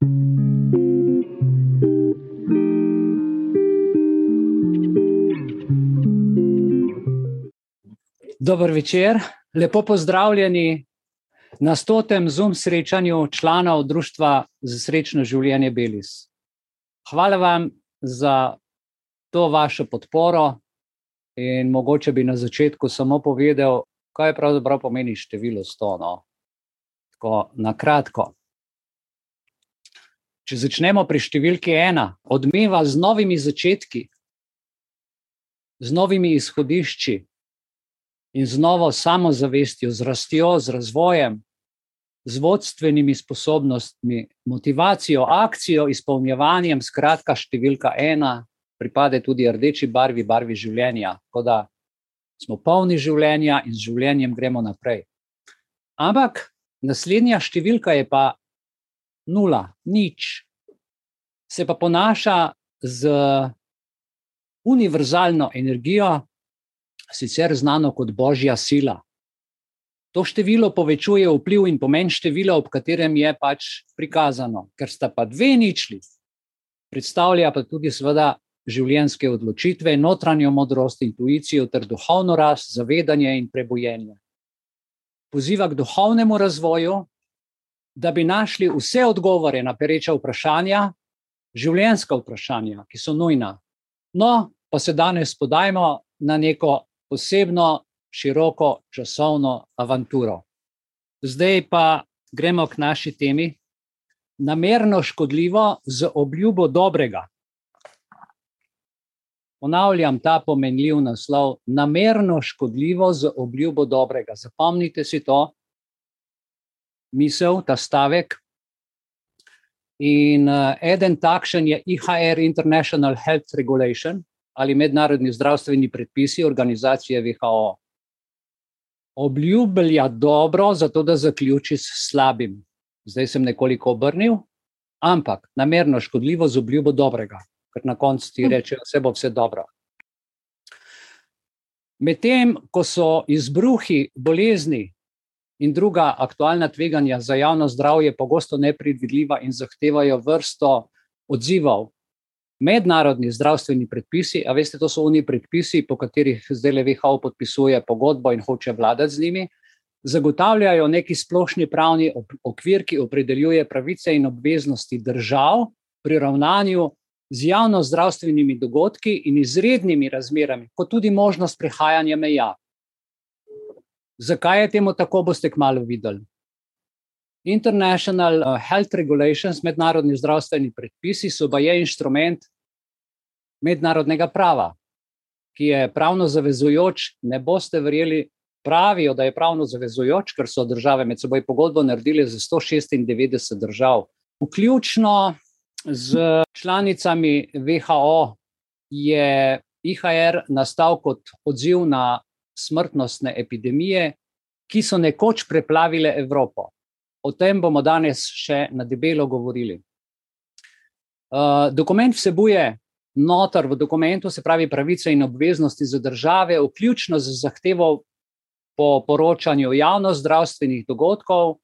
Dober večer, lepo pozdravljeni na stotem Zoom srečanju članov Društva za srečno življenje Belis. Hvala vam za to vašo podporo in mogoče bi na začetku samo povedal, kaj pravzaprav pomeni število 100. No? Tako na kratko. Če začnemo pri številki ena, odmeva z novimi začetki, z novimi izhodišči in z novo samozavestjo, z rastjo, z razvojem, z vodstvenimi sposobnostmi, motivacijo, akcijo, izpolnjevanjem, skratka, številka ena, pripade tudi rdeči barvi, barvi življenja. Tako da smo polni življenja in z življenjem gremo naprej. Ampak naslednja številka je pa nula, nič. Se pa ponaša z univerzalno energijo, sicer znano kot božja sila. To število povečuje vpliv in pomen števila, ob katerem je pač prikazano, ker sta pa dve ničli, predstavlja pa tudi, seveda, življenjske odločitve, notranjo modrost, intuicijo ter duhovno rast, zavedanje in prebojenje. Poziva k duhovnemu razvoju, da bi našli vse odgovore na pereča vprašanja, življenjska vprašanja, ki so nujna. No, pa se danes podajmo na neko posebno, široko časovno avanturo. Zdaj pa gremo k naši temi. Namerno škodljivo z obljubo dobrega. Ponavljam ta pomenljiv naslov, namerno škodljivo z obljubo dobrega. Zapomnite si to misel, ta stavek. In uh, eden takšen je IHR, International Health Regulation, ali mednarodni zdravstveni predpisi organizacije WHO. Obljublja dobro, zato da zaključi s slabim. Zdaj sem nekoliko obrnil, ampak namerno škodljivo z obljubo dobrega ker na koncu ti hm. reče, da se bo vse dobro. Medtem ko so izbruhi bolezni in druga aktualna tveganja za javno zdravje pogosto nepredvidljiva in zahtevajo vrsto odzivov, mednarodni zdravstveni predpisi, a veste, to so oni predpisi, po katerih zdaj le WHO podpisuje pogodbo in hoče vladati z njimi. Zagotavljajo neki splošni pravni okvir, ki opredeljuje pravice in obveznosti držav pri ravnanju z javno zdravstvenimi dogodki in izrednimi razmerami, kot tudi možnost prehajanja meja. Zakaj je temu tako, boste kmalo videli. International uh, Health Regulations, mednarodni zdravstveni predpisi, so pa je inštrument mednarodnega prava, ki je pravno zavezujoč. Ne boste verjeli, pravijo, da je pravno zavezujoč, ker so države med seboj pogodbo naredili za 196 držav, vključno z članicami WHO je IHR nastal kot odziv na smrtnostne epidemije, ki so nekoč preplavile Evropo. O tem bomo danes še na debelo govorili. Uh, dokument vsebuje notor v dokumentu, se pravi pravice in obveznosti za države, vključno z zahtevo po poročanju javno zdravstvenih dogodkov,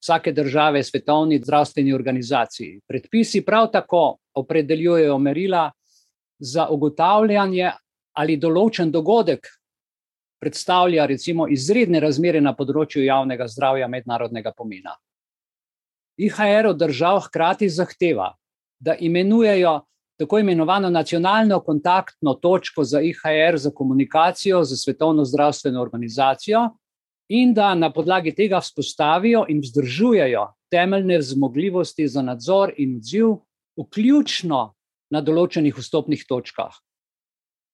vsake države, svetovni zdravstveni organizaciji. Predpisi prav tako opredeljujejo merila za ugotavljanje, ali določen dogodek predstavlja recimo izredne razmere na področju javnega zdravja mednarodnega pomena. IHR od držav hkrati zahteva, da imenujejo tako imenovano nacionalno kontaktno točko za IHR za komunikacijo z Svetovno zdravstveno organizacijo, in da na podlagi tega vzpostavijo in vzdržujejo temeljne zmogljivosti za nadzor in odziv, vključno na določenih vstopnih točkah.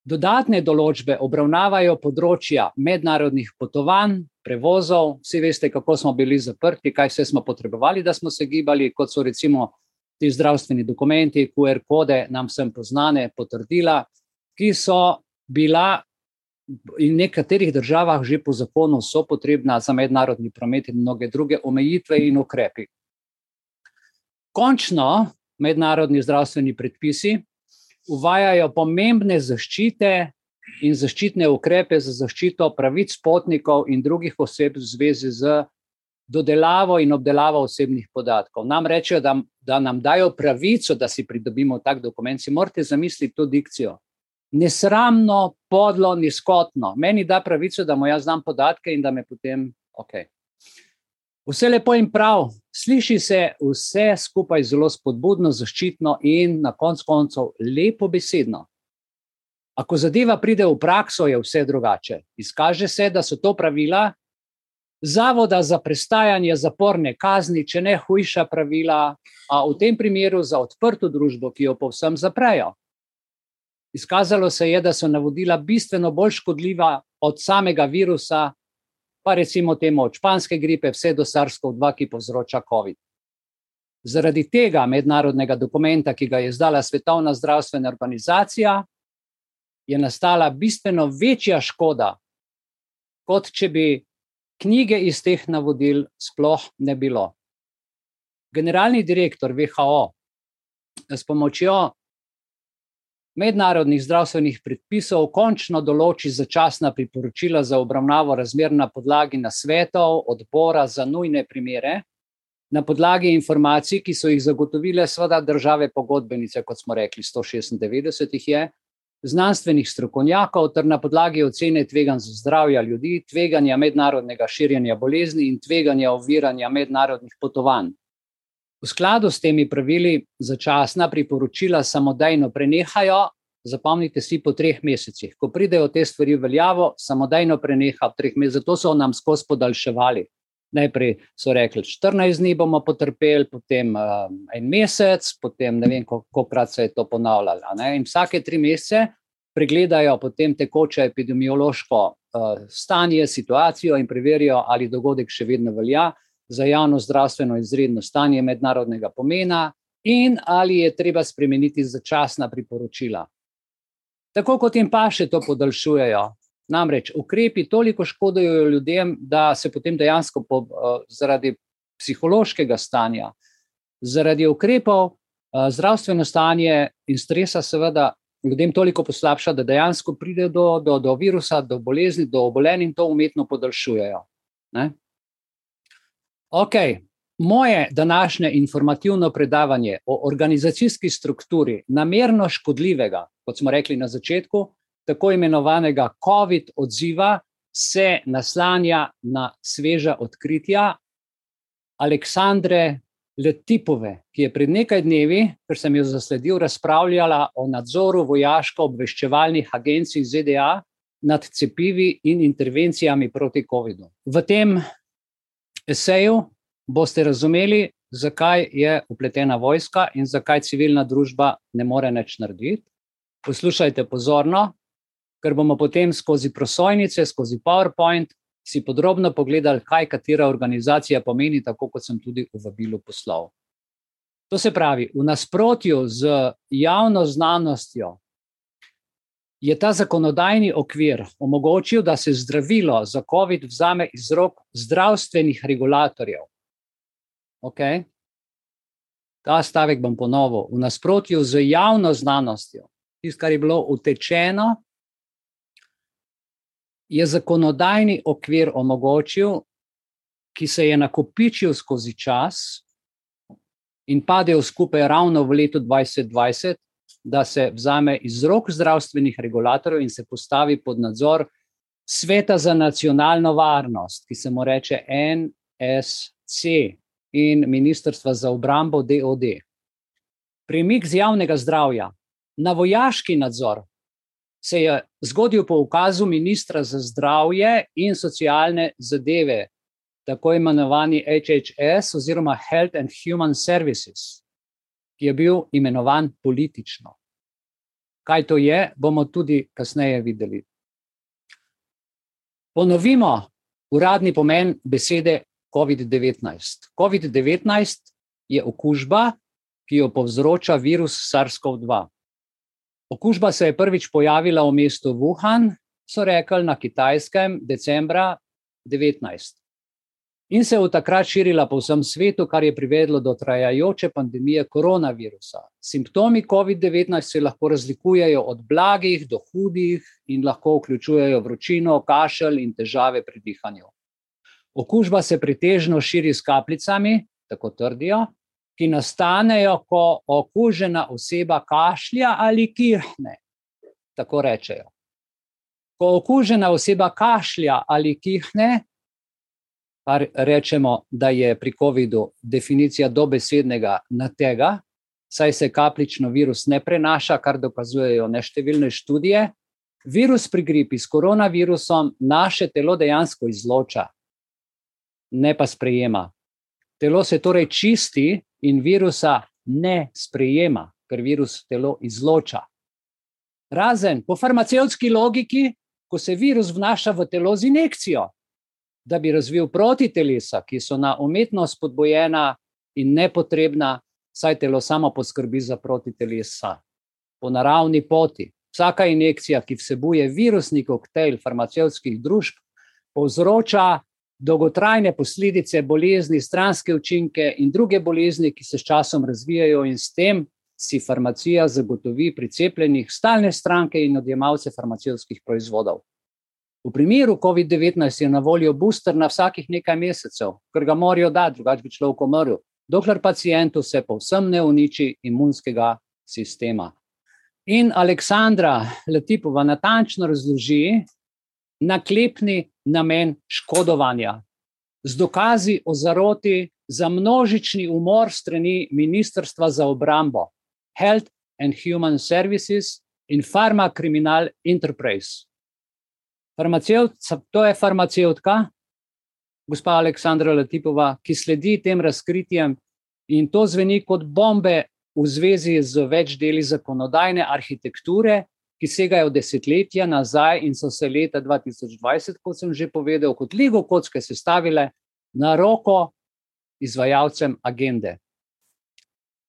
Dodatne določbe obravnavajo področja mednarodnih potovanj, prevozov, vsi veste, kako smo bili zaprti, kaj vse smo potrebovali, da smo se gibali, kot so recimo ti zdravstveni dokumenti, QR kode, nam vsem poznane, potrdila, ki so bila in v nekaterih državah že po zakonu so potrebna za mednarodni promet in mnoge druge omejitve in ukrepi. Končno, mednarodni zdravstveni predpisi uvajajo pomembne zaščite in zaščitne ukrepe za zaščito pravic potnikov in drugih oseb v zvezi z dodelavo in obdelavo osebnih podatkov. Nam rečejo, da, da nam dajo pravico, da si pridobimo tak dokument. Si morate zamisliti to dikcijo. Nesramno, podlo, nizkotno. Meni da pravico, da mu jaz znam podatke in da me potem. Okay. Vse lepo in prav, sliši se vse skupaj zelo spodbudno, zaščitno in na koncu koncev lepo besedno. Ko zadeva pride v prakso, je vse drugače. Izkaže se, da so to pravila, zavoda za prestajanje zaporne kazni, če ne hujša pravila, a v tem primeru za odprto družbo, ki jo povsem zaprejo. Izkazalo se je, da so navodila bistveno bolj škodljiva od samega virusa, pa recimo temu od španske gripe, vse do SARS-CoV-2, ki povzroča COVID. Zaradi tega mednarodnega dokumenta, ki ga je izdala Svetovna zdravstvena organizacija, je nastala bistveno večja škoda, kot če bi knjige iz teh navodil sploh ne bilo. Generalni direktor WHO s pomočjo mednarodnih zdravstvenih predpisov končno določi začasna priporočila za obravnavo razmer na podlagi nasvetov odbora za nujne primere, na podlagi informacij, ki so jih zagotovile seveda države pogodbenice, kot smo rekli, 196 jih je, znanstvenih strokovnjakov ter na podlagi ocene tveganj za zdravje ljudi, tveganja mednarodnega širjenja bolezni in tveganja oviranja mednarodnih potovanj. V skladu s temi pravili začasna priporočila samodejno prenehajo, zapomnite si po treh mesecih. Ko pridejo te stvari v veljavo, samodejno preneha v treh mesecih, zato so nam skozi podaljševali. Najprej so rekli, 14 dni bomo potrpeli, potem um, en mesec, potem ne vem, koliko krat se je to ponavljalo. In vsake tri mesece pregledajo potem tekoče epidemiološko uh, stanje, situacijo in preverijo, ali dogodek še vedno velja za javno zdravstveno izredno stanje mednarodnega pomena in ali je treba spremeniti začasna priporočila. Tako kot jim pa še to podaljšujejo, Namreč ukrepi toliko škodujejo ljudem, da se potem dejansko po, uh, zaradi psihološkega stanja, zaradi ukrepov, uh, zdravstveno stanje in stresa, seveda, ljudem toliko poslabša, da dejansko pride do, do, do virusa, do bolezni, do obolenj in to umetno podaljšujejo. Ne? Ok, moje današnje informativno predavanje o organizacijski strukturi namerno škodljivega, kot smo rekli na začetku, tako imenovanega COVID odziva se naslanja na sveža odkritja Aleksandre Letipove, ki je pred nekaj dnevi, ker sem jo zasledil, razpravljala o nadzoru vojaško-obveščevalnih agencij ZDA nad cepivi in intervencijami proti COVID-u. V tem eseju boste razumeli, zakaj je upletena vojska in zakaj civilna družba ne more nič narediti. Poslušajte pozorno, ker bomo potem skozi prosojnice, skozi PowerPoint si podrobno pogledali, kaj katera organizacija pomeni, tako kot sem tudi v vabilu poslal. To se pravi, v nasprotju z javno znanostjo je ta zakonodajni okvir omogočil, da se zdravilo za COVID vzame iz rok zdravstvenih regulatorjev. Okay? Ta stavek bom ponovil. V nasprotju z javno znanostjo, tisto, kar je bilo utečeno, je zakonodajni okvir omogočil, ki se je nakopičil skozi čas in padel skupaj ravno v letu 2020, da se vzame iz rok zdravstvenih regulatorjev in se postavi pod nadzor Sveta za nacionalno varnost, ki se mu reče NSC in Ministrstva za obrambo DOD. Premik z javnega zdravja na vojaški nadzor se je zgodil po ukazu ministra za zdravje in socialne zadeve, tako imenovani HHS oziroma Health and Human Services, ki je bil imenovan politično. Kaj to je, bomo tudi kasneje videli. Ponovimo uradni pomen besede COVID-19. COVID-19 je okužba, ki jo povzroča virus SARS-CoV-2. Okužba se je prvič pojavila v mestu Wuhan, so rekli na kitajskem, decembra 19. In se je od takrat širila po vsem svetu, kar je privedlo do trajajoče pandemije koronavirusa. Simptomi COVID-19 se lahko razlikujejo od blagih do hudih in lahko vključujejo vročino, kašelj in težave pri dihanju. Okužba se pretežno širi s kapljicami, tako trdijo, ki nastanejo, ko okužena oseba kašlja ali kihne. Tako rečejo. Ko okužena oseba kašlja ali kihne, rečemo, da je pri COVID-u definicija dobesednega na tega, saj se kapljično virus ne prenaša, kar dokazujejo neštevilne študije. Virus pri gripi s koronavirusom naše telo dejansko izloča, ne pa sprejema. Telo se torej čisti in virusa ne sprejema, ker virus telo izloča. Razen po farmacevtski logiki, ko se virus vnaša v telo z injekcijo, da bi razvil protitelesa, ki so na umetno spodbojena in nepotrebna, saj telo samo poskrbi za protitelesa po naravni poti. Vsaka injekcija, ki vsebuje virusni koktejl farmacevtskih družb, povzroča dolgotrajne posledice bolezni, stranske učinke in druge bolezni, ki se s časom razvijajo, in s tem si farmacija zagotovi pri cepljenih stalne stranke in odjemalce farmacevtskih proizvodov. V primeru COVID-19 je na voljo booster na vsakih nekaj mesecev, ker ga morajo dati, drugače bi človek umrl, dokler pacijentu se povsem ne uniči imunskega sistema. In Aleksandra Letipova natančno razloži naklepni namen škodovanja z dokazi o zaroti za množični umor strani Ministrstva za obrambo, Health and Human Services in Pharma Criminal Enterprise. Farmacevt, to je farmacevtka, gospa Aleksandra Latipova, ki sledi tem razkritjem in to zveni kot bombe v zvezi z več deli zakonodajne arhitekture, ki segajo desetletja nazaj in so se leta 2020, kot sem že povedal, kot ligo kocke sestavile na roko izvajalcem agende.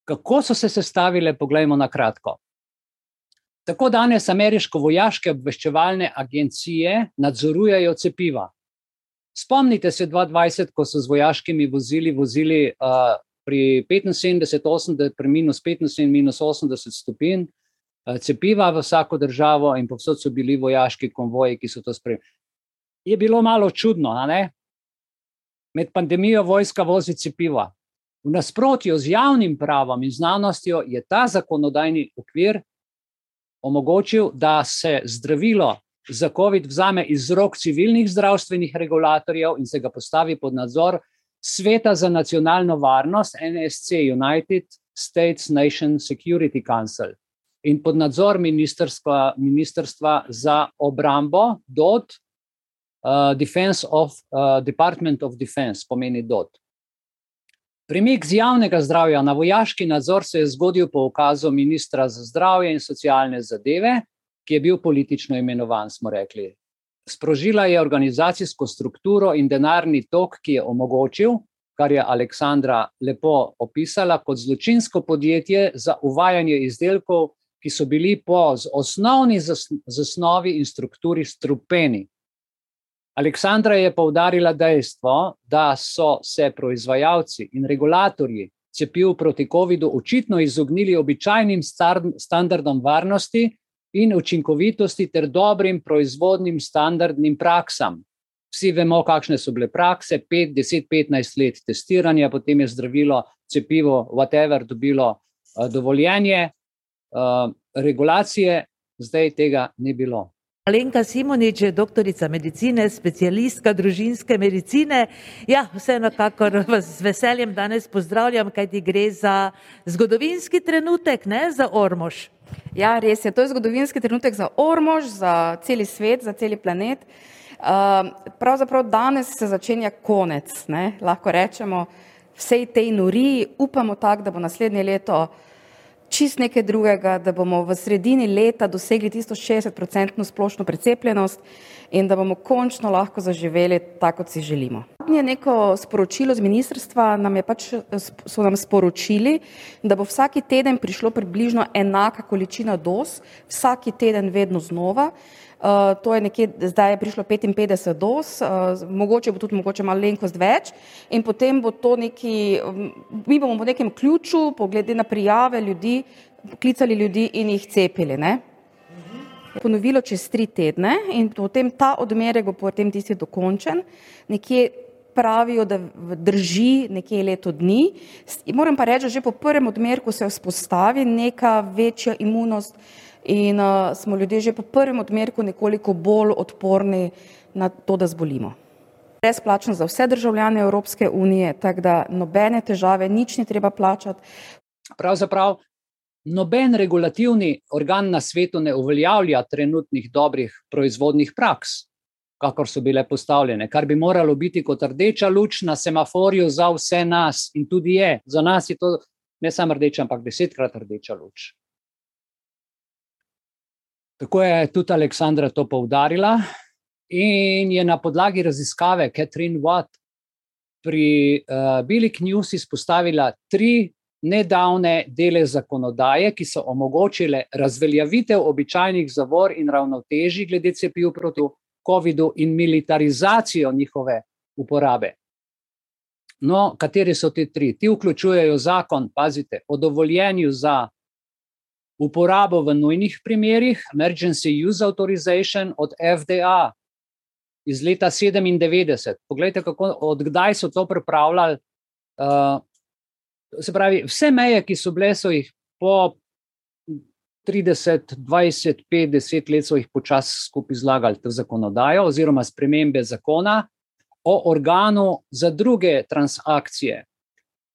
Kako so se sestavile, poglejmo na kratko. Tako danes ameriško vojaške obveščevalne agencije nadzorujejo cepiva. Spomnite se 2020, ko so z vojaškimi vozili vozili uh, pri 75, 80, pri minus 15 in minus 80 stopinj uh, cepiva v vsako državo in povsod so bili vojaški konvoji, ki so to spremljali. Je bilo malo čudno, ne? Med pandemijo vojska vozi cepiva. V nasprotju z javnim pravom in znanostjo je ta zakonodajni okvir omogočil, da se zdravilo za COVID vzame iz rok civilnih zdravstvenih regulatorjev in se ga postavi pod nadzor Sveta za nacionalno varnost, NSC, United States Nation Security Council, in pod nadzor Ministrstva, Ministrstva za obrambo, DOT, uh, Defense of, uh, Department of Defense, pomeni DOT. Premik z javnega zdravja na vojaški nadzor se je zgodil po ukazu ministra za zdravje in socialne zadeve, ki je bil politično imenovan, smo rekli. Sprožila je organizacijsko strukturo in denarni tok, ki je omogočil, kar je Aleksandra lepo opisala, kot zločinsko podjetje za uvajanje izdelkov, ki so bili po osnovni zasnovi in strukturi strupeni. Aleksandra je poudarila dejstvo, da so se proizvajalci in regulatorji cepiv proti COVID-u očitno izognili običajnim standardom varnosti in učinkovitosti ter dobrim proizvodnim standardnim praksam. Vsi vemo, kakšne so bile prakse, 5, 10, 15 let testiranja, potem je zdravilo, cepivo, whatever, dobilo uh, dovoljenje, uh, regulacije, zdaj tega ni bilo. Alenka Simonič je doktorica medicine, specialistka družinske medicine. Ja, vseeno, kakor vas z veseljem danes pozdravljam, kaj ti gre za zgodovinski trenutek, ne za Ormož. Ja, res je, to je zgodovinski trenutek za Ormož, za celi svet, za celi planet. Uh, pravzaprav danes se začenja konec, ne? lahko rečemo, vsej tej nori, upamo tako, da bo naslednje leto čist nekaj drugega, da bomo v sredini leta dosegli tisto 60-odstotno splošno precepljenost in da bomo končno lahko zaživeli tako, kot si želimo. Je neko sporočilo z ministrstva, nam je pač, so nam sporočili, da bo vsaki teden prišlo približno enaka količina doz, vsaki teden vedno znova. Uh, to je nekje, zdaj je prišlo 55 dos, uh, mogoče bo tudi mogoče malo lenkost več in potem bo to neki, um, mi bomo po nekem ključu, poglede na prijave ljudi, klicali ljudi in jih cepili. Ne? Ponovilo čez tri tedne in potem ta odmerek bo potem tisti dokončen, nekje pravijo, da drži nekje leto dni. Moram pa reči, da že po prvem odmerku se vzpostavi neka večja imunost in uh, smo ljudje že po prvem odmerku nekoliko bolj odporni na to, da zbolimo. Brezplačno za vse državljane Evropske unije, tako da nobene težave, nič ni treba plačati. Pravzaprav noben regulativni organ na svetu ne uveljavlja trenutnih dobrih proizvodnih praks kakor so bile postavljene, kar bi moralo biti kot rdeča luč na semaforju za vse nas, in tudi je. Za nas je to ne samo rdeča, ampak desetkrat rdeča luč. Tako je tudi Aleksandra to poudarila, in je na podlagi raziskave Catherine Watt pri uh, Billy News izpostavila tri nedavne dele zakonodaje, ki so omogočile razveljavitev običajnih zavor in ravnotežij glede cepiv proti COVID-u in militarizacijo njihove uporabe. No, kateri so ti tri? Ti vključujejo zakon, pazite, o dovoljenju za uporabo v nujnih primerih, Emergency Use Authorization od FDA iz leta 97. Poglejte, kako, odkdaj so to pripravljali. Uh, se pravi, vse meje, ki so bile, so jih po 30, 20, 50 let so jih počasi skupaj zlagali v zakonodajo, oziroma spremembe zakona o organu za druge transakcije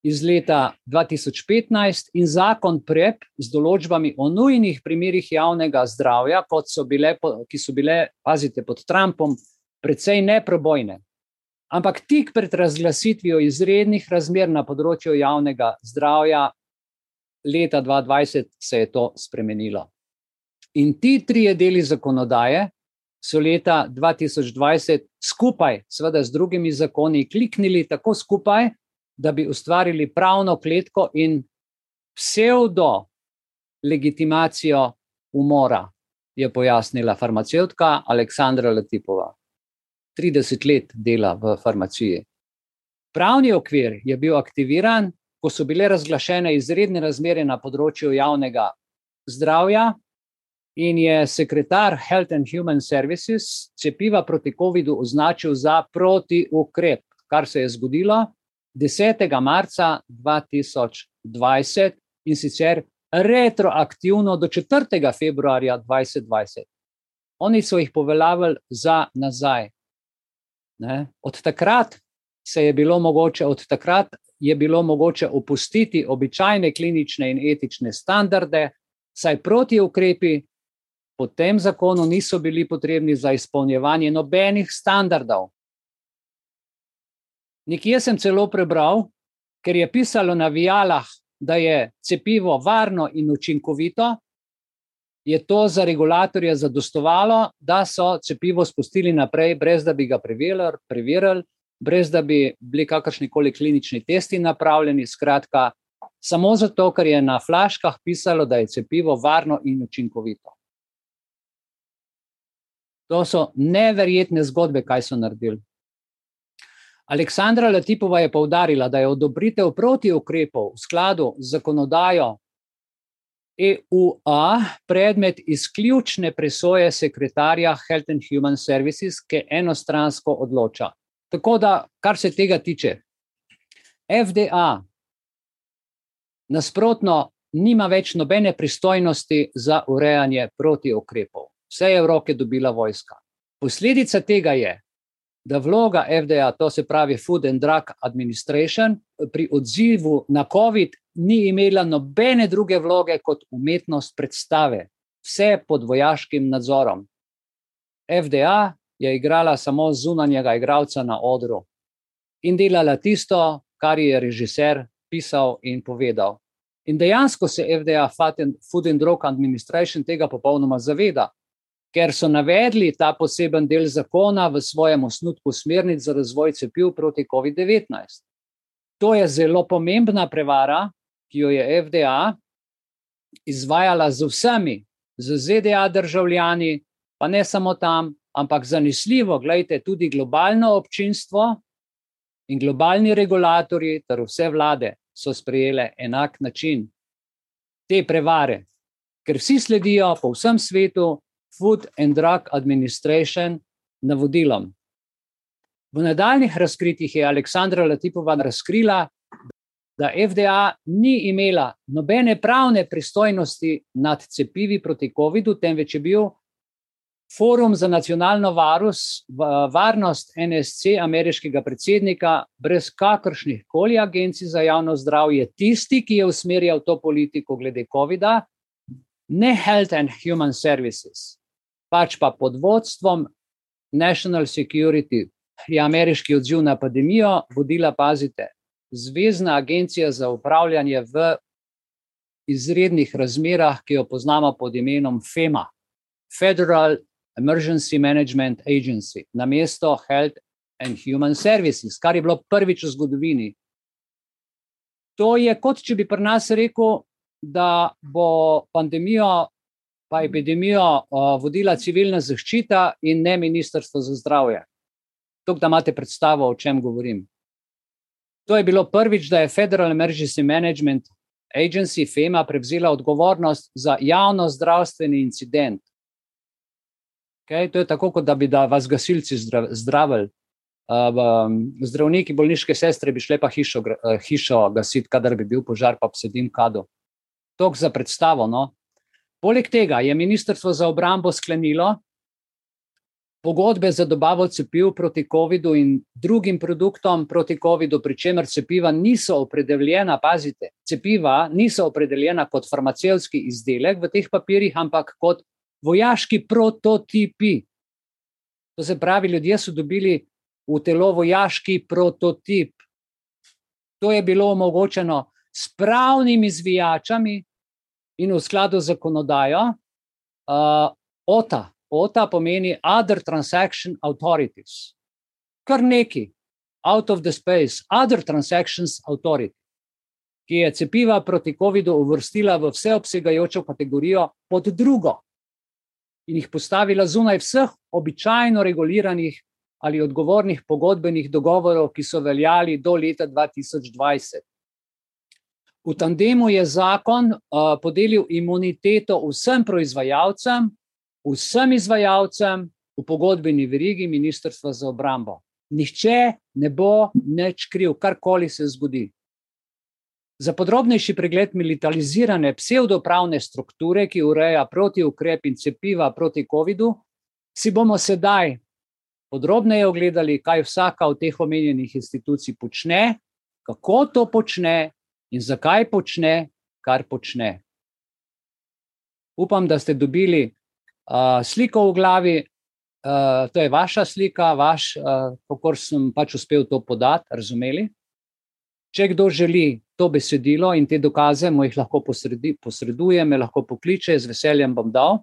iz leta 2015 in zakon PREP z določbami o nujnih primerih javnega zdravja, so bile, ki so bile, pazite, pod Trumpom, precej neprobojne. Ampak tik pred razglasitvijo izrednih razmer na področju javnega zdravja leta 2020 se je to spremenilo. In ti trije deli zakonodaje so leta 2020 skupaj, seveda z drugimi zakoni, kliknili tako skupaj, da bi ustvarili pravno kletko in pseudo legitimacijo umora, je pojasnila farmacevtka Aleksandra Latipova. 30 let dela v farmaciji. Pravni okvir je bil aktiviran ko so bile razglašene izredne razmere na področju javnega zdravja, in je sekretar Health and Human Services cepiva proti COVID-u označil za protiukrep, kar se je zgodilo 10. marca 2020 in sicer retroaktivno do 4. februarja 2020. Oni so jih poveljavili za nazaj. Ne? Od takrat se je bilo mogoče, od takrat je bilo mogoče opustiti običajne klinične in etične standarde, saj proti ukrepi po tem zakonu niso bili potrebni za izpolnjevanje nobenih standardov. Nekje sem celo prebral, ker je pisalo na vijalah, da je cepivo varno in učinkovito, je to za regulatorje zadostovalo, da so cepivo spustili naprej, brez da bi ga preverili, preverili brez da bi bili kakršni koli klinični testi napravljeni. Skratka, samo zato, ker je na flaškah pisalo, da je cepivo varno in učinkovito. To so neverjetne zgodbe, kaj so naredili. Aleksandra Latipova je povdarila, da je odobritev proti ukrepov v skladu z zakonodajo EUA predmet izključne presoje sekretarja Health and Human Services, ki enostransko odloča. Tako da, kar se tega tiče, FDA nasprotno nima več nobene pristojnosti za urejanje proti ukrepov. Vse je v roke dobila vojska. Posledica tega je, da vloga FDA, to se pravi Food and Drug Administration, pri odzivu na COVID ni imela nobene druge vloge kot umetnost predstave, vse pod vojaškim nadzorom. FDA je igrala samo zunanjega igralca na odru in delala tisto, kar je režiser pisal in povedal. In dejansko se FDA, Food and Drug Administration, tega popolnoma zaveda, ker so navedli ta poseben del zakona v svojem osnutku smernic za razvoj cepiv proti COVID-19. To je zelo pomembna prevara, ki jo je FDA izvajala z vsemi, z ZDA državljani, pa ne samo tam, ampak zanesljivo, gledajte, tudi globalno občinstvo in globalni regulatori, ter vse vlade so sprejele enak način te prevare, ker vsi sledijo po vsem svetu Food and Drug Administration navodilom. V nadaljnih razkritjih je Aleksandra Latipova razkrila, da FDA ni imela nobene pravne pristojnosti nad cepivi proti COVID-u, temveč je bil Forum za nacionalno varus, varnost NSC ameriškega predsednika, brez kakršnih koli agencij za javno zdravje, tisti, ki je usmerjal to politiko glede COVID-a, ne Health and Human Services, pač pa pod vodstvom National Security, je ameriški odziv na pandemijo vodila, pazite, Zvezdna agencija za upravljanje v izrednih razmerah, ki jo poznamo pod imenom FEMA, Federal Emergency Management Agency, na mesto Health and Human Services, kar je bilo prvič v zgodovini. To je kot če bi pri nas rekel, da bo pandemijo, pa epidemijo vodila civilna zaščita in ne Ministrstvo za zdravje. Tukaj, da imate predstavo, o čem govorim. To je bilo prvič, da je Federal Emergency Management Agency, FEMA, prevzela odgovornost za javno zdravstveni incident. Okay, to je tako, kot da bi da vas gasilci zdravili. Uh, zdravniki, bolniške sestre bi šle pa hišo, uh, hišo gasiti, kadar bi bil požar, pa sedim kado. To za predstavo. No. Poleg tega je Ministrstvo za obrambo sklenilo, pogodbe za dobavo cepiv proti COVID-u in drugim produktom proti COVID-u, pri čemer cepiva niso opredeljena, pazite, cepiva niso opredeljena kot farmacevski izdelek v teh papirjih, ampak kot vojaški prototipi. To se pravi, ljudje so dobili v telo vojaški prototip. To je bilo omogočeno s pravnimi zvijačami in v skladu z zakonodajo uh, OTA, OTA pomeni Other Transaction Authorities. Kar neki, out of the space, Other Transactions Authority, ki je cepiva proti COVID-u uvrstila v vseobsegajočo kategorijo pod drugo in jih postavila zunaj vseh običajno reguliranih ali odgovornih pogodbenih dogovorov, ki so veljali do leta 2020. V tandemu je zakon podelil imuniteto vsem proizvajalcem, vsem izvajalcem v pogodbeni verigi Ministrstva za obrambo. Nihče ne bo nič kriv, karkoli se zgodi. Za podrobnejši pregled militarizirane pseudopravne strukture, ki ureja proti ukrep in cepiva proti COVID-u, si bomo sedaj podrobneje ogledali, kaj vsaka od teh omenjenih institucij počne, kako to počne in zakaj počne, kar počne. Upam, da ste dobili uh, sliko v glavi, uh, to je vaša slika, vaš, uh, kako sem pač uspel to podati, razumeli. Če kdo želi to besedilo in te dokaze, mu jih lahko posredi, posreduje, me lahko pokliče, z veseljem bom dal.